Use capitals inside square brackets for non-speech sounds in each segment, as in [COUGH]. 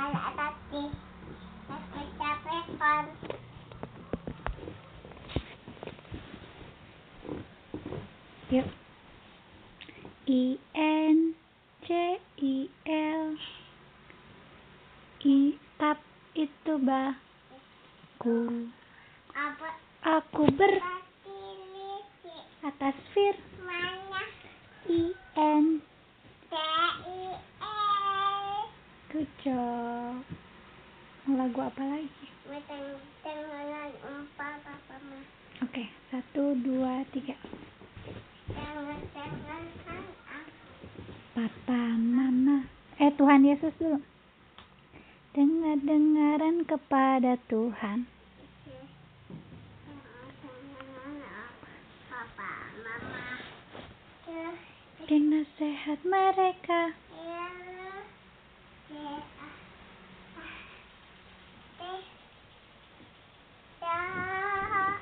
Kalau tadi aku capek kan. Yuk. I N C I L I tap itu baku. Apa Aku ber tadi lisi atas fir mana? I N T I L. Good job. Lagu apa lagi? Meteng tenganan empat apa mah? Oke, satu, dua, tiga. Tengan tengan kan aku. Papa, Mama. Eh, Tuhan Yesus dulu. Dengar-dengaran kepada Tuhan. Dan nasihat mereka. ya, ya, eh, saat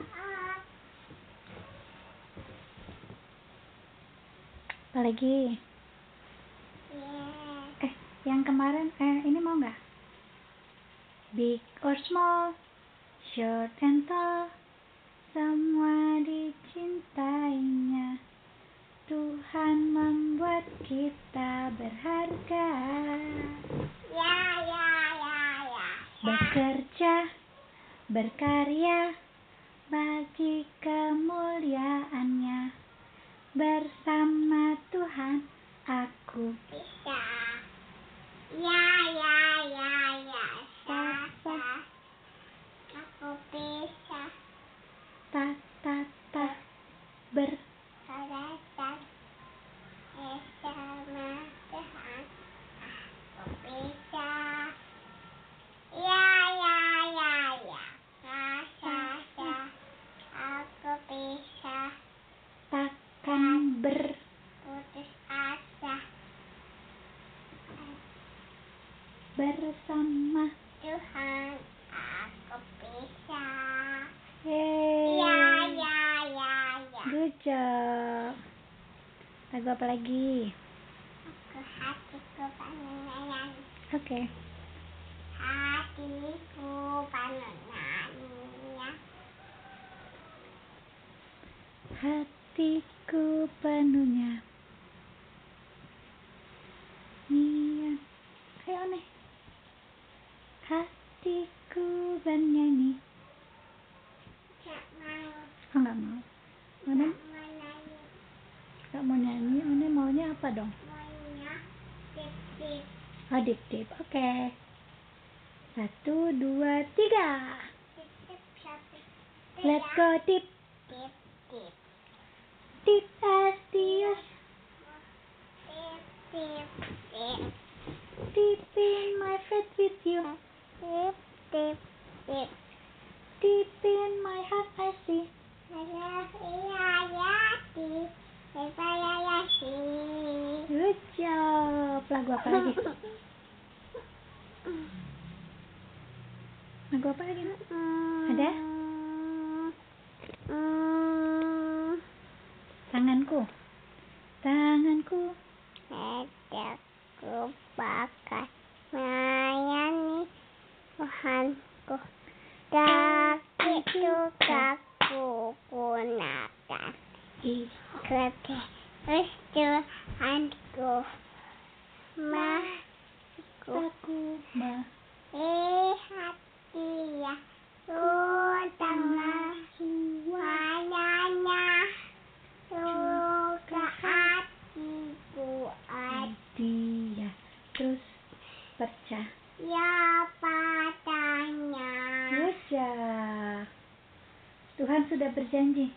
Apa lagi? ya, Eh, yang kemarin, eh, ini mau nggak? Big or small, short and tall, semua dicintainya. Tuhan membuat kita berharga. ya, ya, ya, ya. Bekerja, berkarya, bagi kemuliaannya. Bersama Tuhan, aku Bisa. Ya, ya, ya, ya. Sa, sa. Aku bisa. ta ta ta ber Kelihatan bersama Tuhan aku bisa ya ya ya ya rasa sa aku bisa takkan ber putus asa bersama Tuhan aku bisa Yeay. ya ya ya ya Good job. Lagu apa lagi? aku hatiku panengan Oke. hatiku panengan ya Hatiku penuhnya. Nia. Ayo nih. Hatiku bernyanyi. Gak mau Oh nggak mau. One gak mau nyanyi nggak mau nyanyi. One maunya apa dong? maunya tip tip Dip. Oke. Satu dua tiga. tip tip Let's go tip tip as tip tip tip in my faith with you. tip tip tip Deep in my heart I see. Tip Good job. Lagu apa lagi? [LAUGHS] Lagu apa lagi? Nak? Ada? Hmm, Tanganku. Tanganku. Hatiku bakal melayani Tuhanku Tapi aku gunakan I. Kerja Tuhanku Mahku Aku ma. Eh hati ya Utama Wayanya Juga hatiku ada Dia. Terus percaya. Ya padanya Good job. Tuhan sudah berjanji.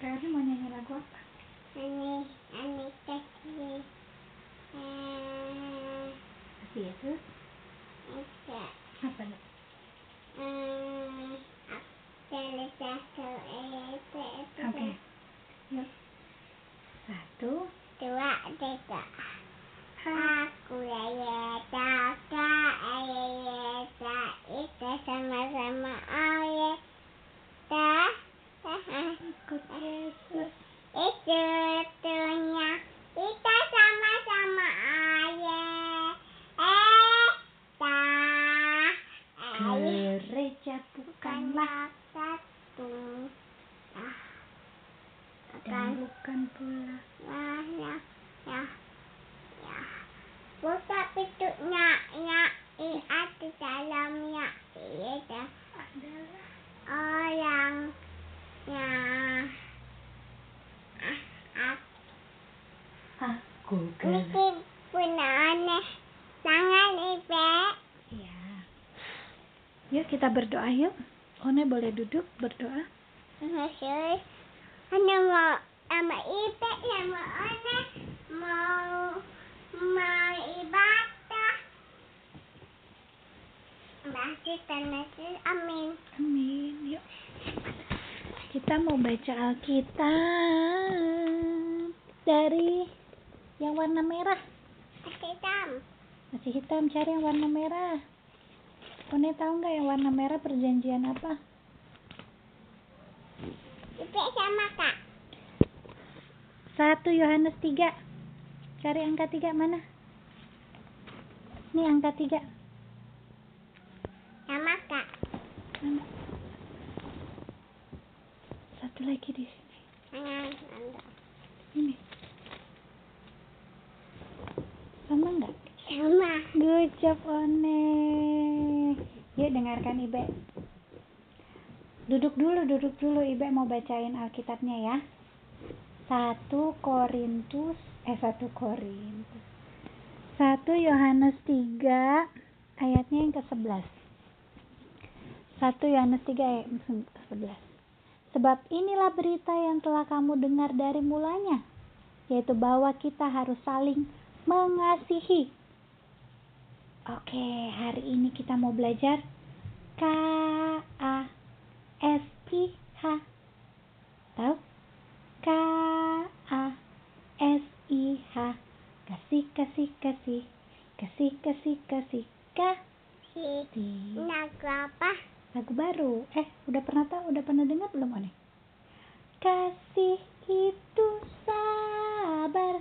Kak mau nyanyi lagu apa? Nyanyi, nyanyi. Dad. Kita berdoa yuk. One boleh duduk berdoa. Ane mau sama ibe sama aneh mau mau ibadah Masih tanah amin Amin. Yuk. Kita mau baca Alkitab dari yang warna merah. Masih hitam Masih hitam cari yang warna merah. One tahu nggak yang warna merah perjanjian apa? Ibe sama kak 1 Yohanes 3. Cari angka 3 mana? Ini angka 3. sama kak Mana? Satu lagi di sini. Ini. Sama nggak? sama Good job, One. Dengarkan Ibe. Duduk dulu, duduk dulu. Ibe mau bacain Alkitabnya ya. 1 Korintus, eh 1 Korintus. 1 Yohanes 3 ayatnya yang ke-11. 1 Yohanes 3 ayat ke-11. Sebab inilah berita yang telah kamu dengar dari mulanya, yaitu bahwa kita harus saling mengasihi. Oke, hari ini kita mau belajar K A S I H. Tahu? K A S I H. Kasih kasih kasih. Kasih kasih kasih. Kasih. si naga apa Lagu baru. Eh, udah pernah tahu? Udah pernah dengar belum, One? Kasih itu sabar,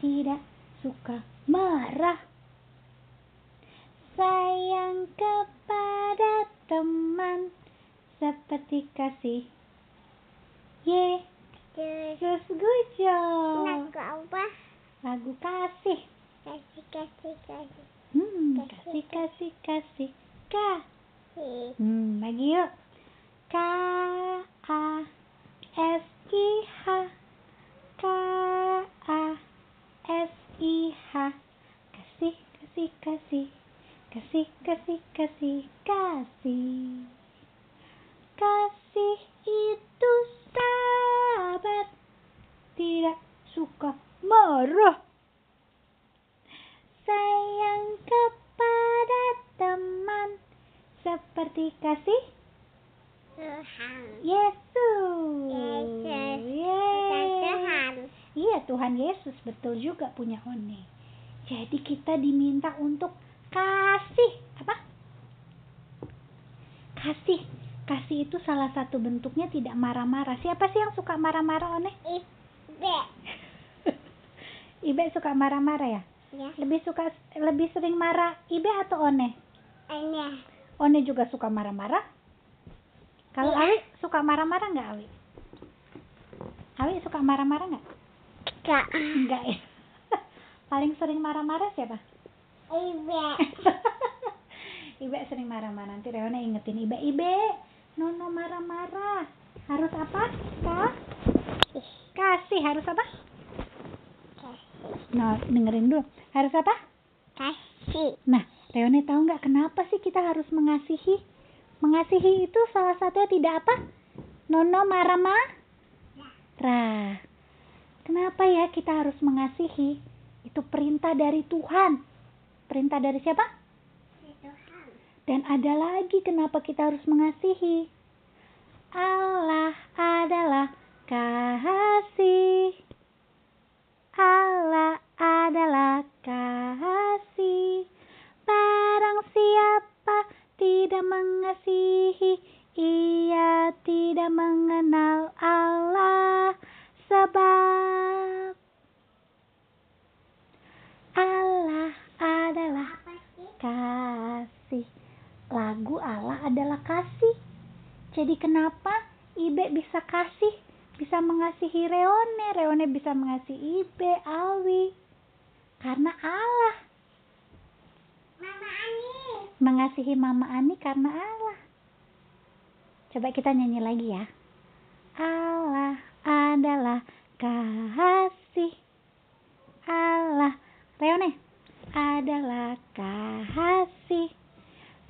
tidak suka marah. Sayang kepada teman. Seperti kasih. terus Yesus good job. naga apa? Lagu kasih. kasih kasih kasih. Hmm, Kasih, kasih kasih. si Hmm, lagi yuk. K A S I H. K A S I H. Kasih kasih kasih kasih kasih kasih kasih kasih itu sabar tidak suka marah sayang kepada teman seperti kasih Tuhan Yesus. Yesus. Yeay. bukan Tuhan Iya, Tuhan Yesus betul juga punya one. Jadi kita diminta untuk kasih apa? Kasih. Kasih itu salah satu bentuknya tidak marah-marah. Siapa sih yang suka marah-marah, One? ibe [LAUGHS] Ibe suka marah-marah ya? ya Lebih suka lebih sering marah Ibe atau One? ini One juga suka marah-marah? Kalau Iya. Awi suka marah-marah nggak Awi? Awi suka marah-marah nggak? kak Enggak ya. [LAUGHS] Paling sering marah-marah siapa? Ibe [LAUGHS] Ibe sering marah-marah. Nanti Reona ingetin Ibe, Ibe, Nono marah-marah. Harus apa? Kak? Kasih. Harus apa? kasih Nah, dengerin dulu. Harus apa? kasih Nah, Reone tahu nggak kenapa sih kita harus mengasihi? Mengasihi itu salah satunya tidak apa? Nono marah-marah. Kenapa ya kita harus mengasihi? Itu perintah dari Tuhan. Perintah dari siapa? Tuhan. Dan ada lagi kenapa kita harus mengasihi. Allah adalah kasih. Allah adalah kasih. Barang siapa tidak mengasihi, ia tidak mengenal Allah. Sebab Allah adalah Apa sih? kasih. Lagu Allah adalah kasih. Jadi kenapa Ibe bisa kasih? Bisa mengasihi Reone, Reone bisa mengasihi Ibe, Alwi. Karena Allah. Mama Ani. Mengasihi Mama Ani karena Allah. Coba kita nyanyi lagi ya. Allah adalah kasih. Allah. Reone. Adalah kasih.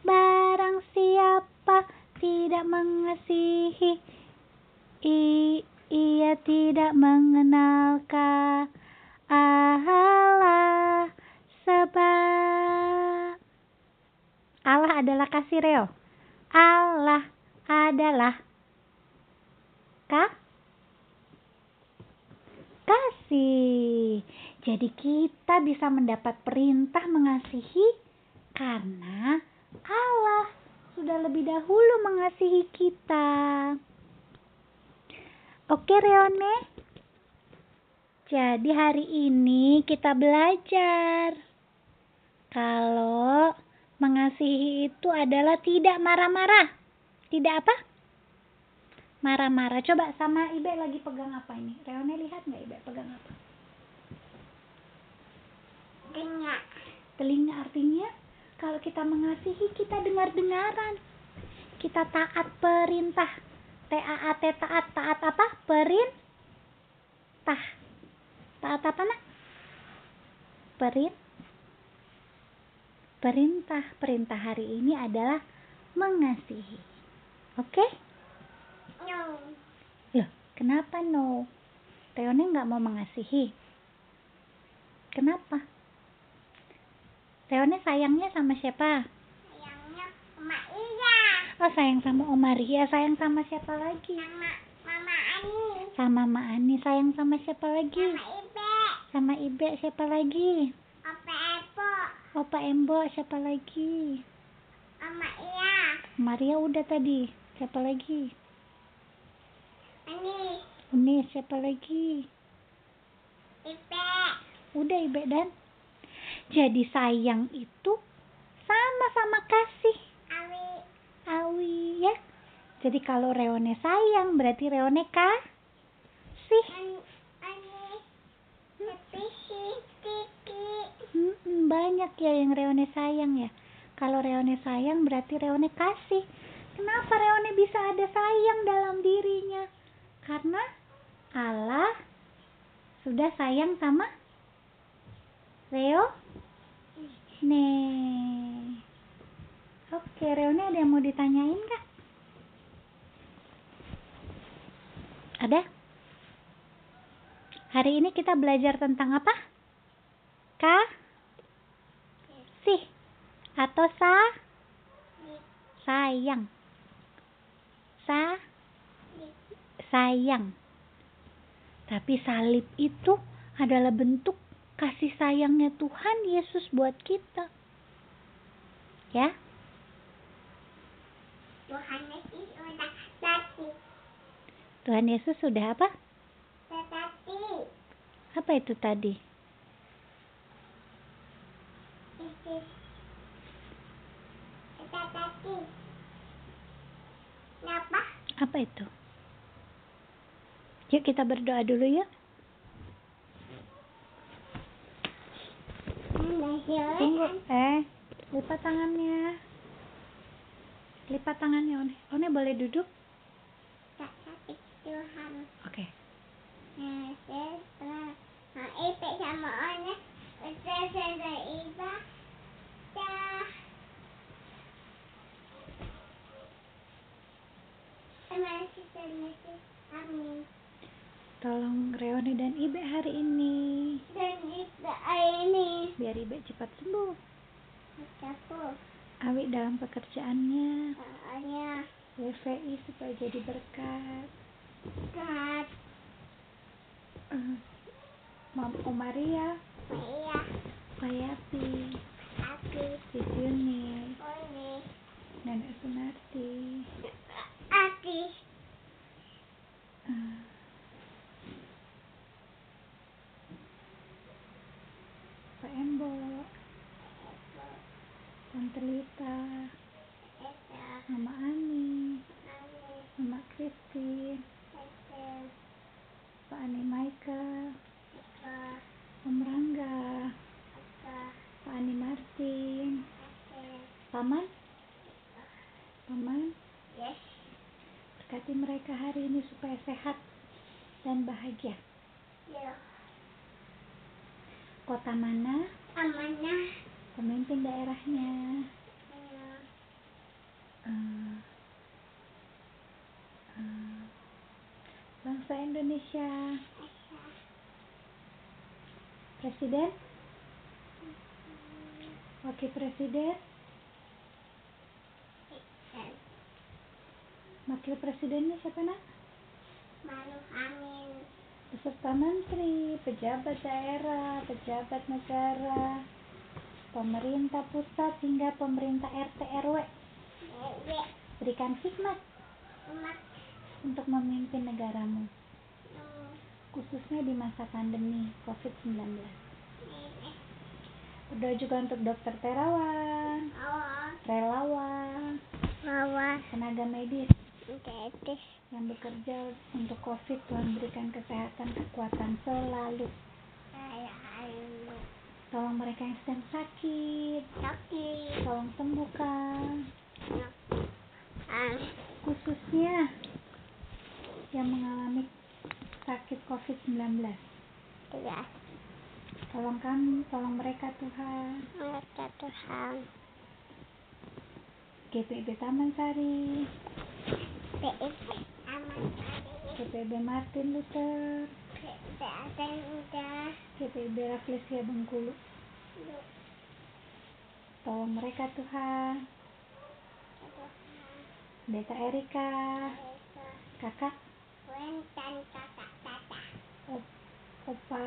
Barang siapa tidak mengasihi, i- ia tidak mengenal Allah. Sebab Allah adalah kasih Reo. Allah adalah ka kasih. Jadi kita bisa mendapat perintah mengasihi karena Allah sudah lebih dahulu mengasihi kita. Oke Reone. Jadi hari ini kita belajar kalau mengasihi itu adalah tidak marah-marah. Tidak apa? Marah-marah. Coba sama Ibe lagi pegang apa ini? Reone lihat nggak Ibe pegang apa? Dengar. Telinga artinya kalau kita mengasihi kita dengar-dengaran. Kita taat perintah. T-A-A-T taat. Taat apa? Perintah. Taat apa nak? Perin. Perintah. Perintah hari ini adalah mengasihi. Oke? No. Loh, kenapa no? Reone nggak mau mengasihi. Kenapa? Reone sayangnya sama siapa? Sayangnya Oma Iya. Oh sayang sama Om Maria, sayang sama siapa lagi? Sama Mama Ani. Sama Ma Ani, sayang sama siapa lagi? Sama Ibe. Sama Ibe, siapa lagi? Opa Epo. Opa Embo, siapa lagi? Oma Iya. Maria udah tadi, siapa lagi? Ani. Uni, siapa lagi? Ibe. Udah Ibe dan jadi sayang itu sama-sama kasih. Awi. Awi ya. Jadi kalau Reone sayang berarti Reone kasih. Hmm, banyak ya yang Reone sayang ya. Kalau Reone sayang berarti Reone kasih. Kenapa Reone bisa ada sayang dalam dirinya? Karena Allah sudah sayang sama Reo. Nih. Oke, Reone ada yang mau ditanyain kak? Ada? Hari ini kita belajar tentang apa? Kasih atau sa sayang. Sa sayang. Tapi salib itu adalah bentuk kasih sayangnya Tuhan Yesus buat kita. Ya, Tuhan Yesus udah tadi. Tuhan Yesus sudah apa? Tetapi. Apa itu tadi? Tetapi. Kenapa? Apa itu? Yuk kita berdoa dulu yuk. Tunggu, eh, lipat tangannya. Lipat tangannya, One. One boleh duduk? Oke. Kita Amin. Tolong Reoni dan Ibe hari ini. Dan juga ini. Biar Ibe cepat sembuh. Aku. Awi dalam pekerjaannya. Soalnya. WVI supaya jadi berkat. Kat. Eh, Mam Omaria, Iya. Payapi, Aku. Sisiuni, Ini. Nenek Sunarti. Aku. eh, Pak Embo, Tante Lita, Esa. Mama Ani. Mama Christine, Esa. Pak Ani Michael. Om Rangga. Pak Ani Martin. Paman, Paman, Yes. berkati mereka hari ini supaya sehat dan bahagia. Ya. Kota mana Amanah. Pemimpin daerahnya? Ya. Eh, eh, bangsa Indonesia. Presiden, Wakil Presiden. Wakil Presidennya siapa nak? Malu amin. Beserta Menteri, pejabat daerah, pejabat negara, pemerintah pusat hingga pemerintah RT RW berikan hikmat untuk memimpin negaramu, Hmm. khususnya di masa pandemi COVID-19. Bebe. Berdoa juga untuk dokter terawan, relawan, tenaga medis yang bekerja untuk COVID. Tuhan berikan kesehatan, kekuatan selalu. Tolong mereka yang sedang sakit, Sakit. tolong sembuhkan. Khususnya yang mengalami sakit COVID-19. Ya. Tolong kami, tolong mereka Tuhan. Mereka Tuhan. GPB Taman Sari, PIP. Aman tadi. GPB Martin Luther, GPB Rafflesia Bengkulu. Tolong mereka Tuhan. Pendeta Erika, kakak, opa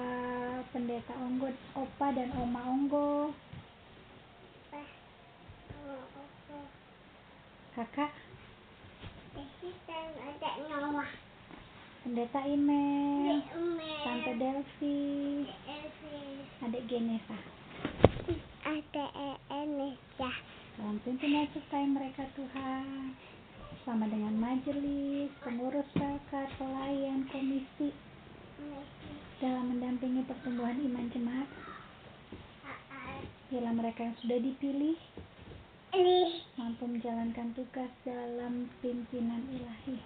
pendeta Onggo, opa dan oma Onggo, kakak, nyawa. Pendeta Imel, tante Delvi, adik Genesa. Ada EN ya. Tolong pimpin dan sertai mereka Tuhan. Bersama dengan majelis, pengurus zakat, pelayan, komisi dalam mendampingi pertumbuhan iman jemaat. Bila mereka yang sudah dipilih mampu menjalankan tugas dalam pimpinan ilahi.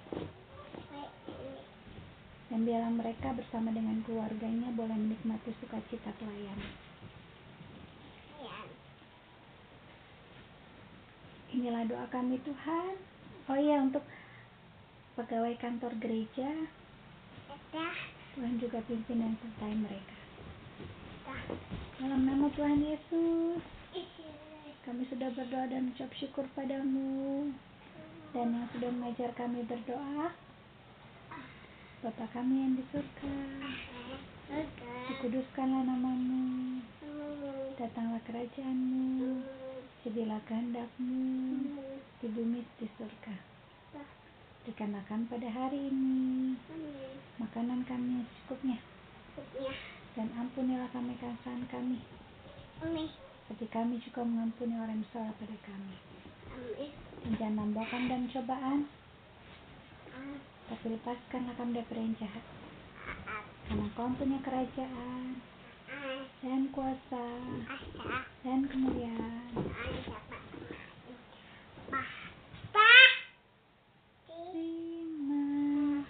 Dan biarlah mereka bersama dengan keluarganya boleh menikmati sukacita pelayanan. Inilah doa kami Tuhan. Oh iya untuk pegawai kantor gereja. Tuhan juga pimpin dan sertai mereka. Dalam nama Tuhan Yesus, kami sudah berdoa dan ucap syukur padamu. Dan yang sudah mengajar kami berdoa, Bapa kami yang di surga, dikuduskanlah namamu, datanglah kerajaanmu, jadilah kehendakmu di bumi di surga. Berikanlah kami pada hari ini makanan kami yang secukupnya, dan ampunilah kami kesalahan kami, seperti kami juga mengampuni orang yang bersalah pada kami. Dan jangan membawa kami dalam cobaan, tapi lepaskanlah kami dari yang jahat. Karena kau punya kerajaan, dan kuasa, dan kemuliaan. Terima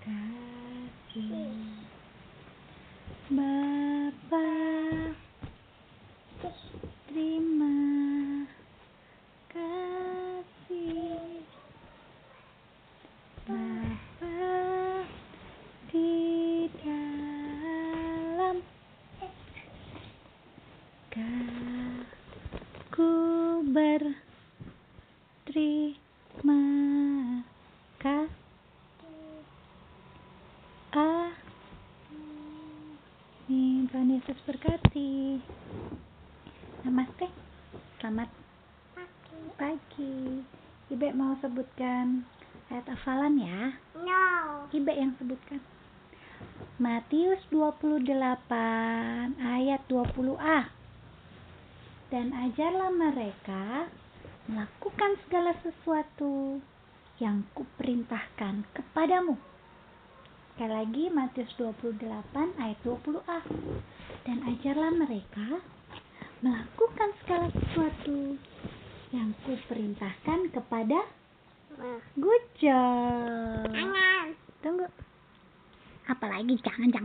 kasih, Bapa. Terima kasih Bapa di dalam Ku berterima kasih Amin Tuhan Yesus berkati Namaste Selamat Pagi. pagi Ibe mau sebutkan ayat hafalan ya No. Ibe yang sebutkan Matius 28 ayat 20a Dan ajarlah mereka melakukan segala sesuatu yang kuperintahkan kepadamu. Sekali lagi Matius 28 ayat 20a Dan ajarlah mereka melakukan segala sesuatu yang kuperintahkan kepada Ma. Good job. Tunggu. Apalagi jangan-jangan.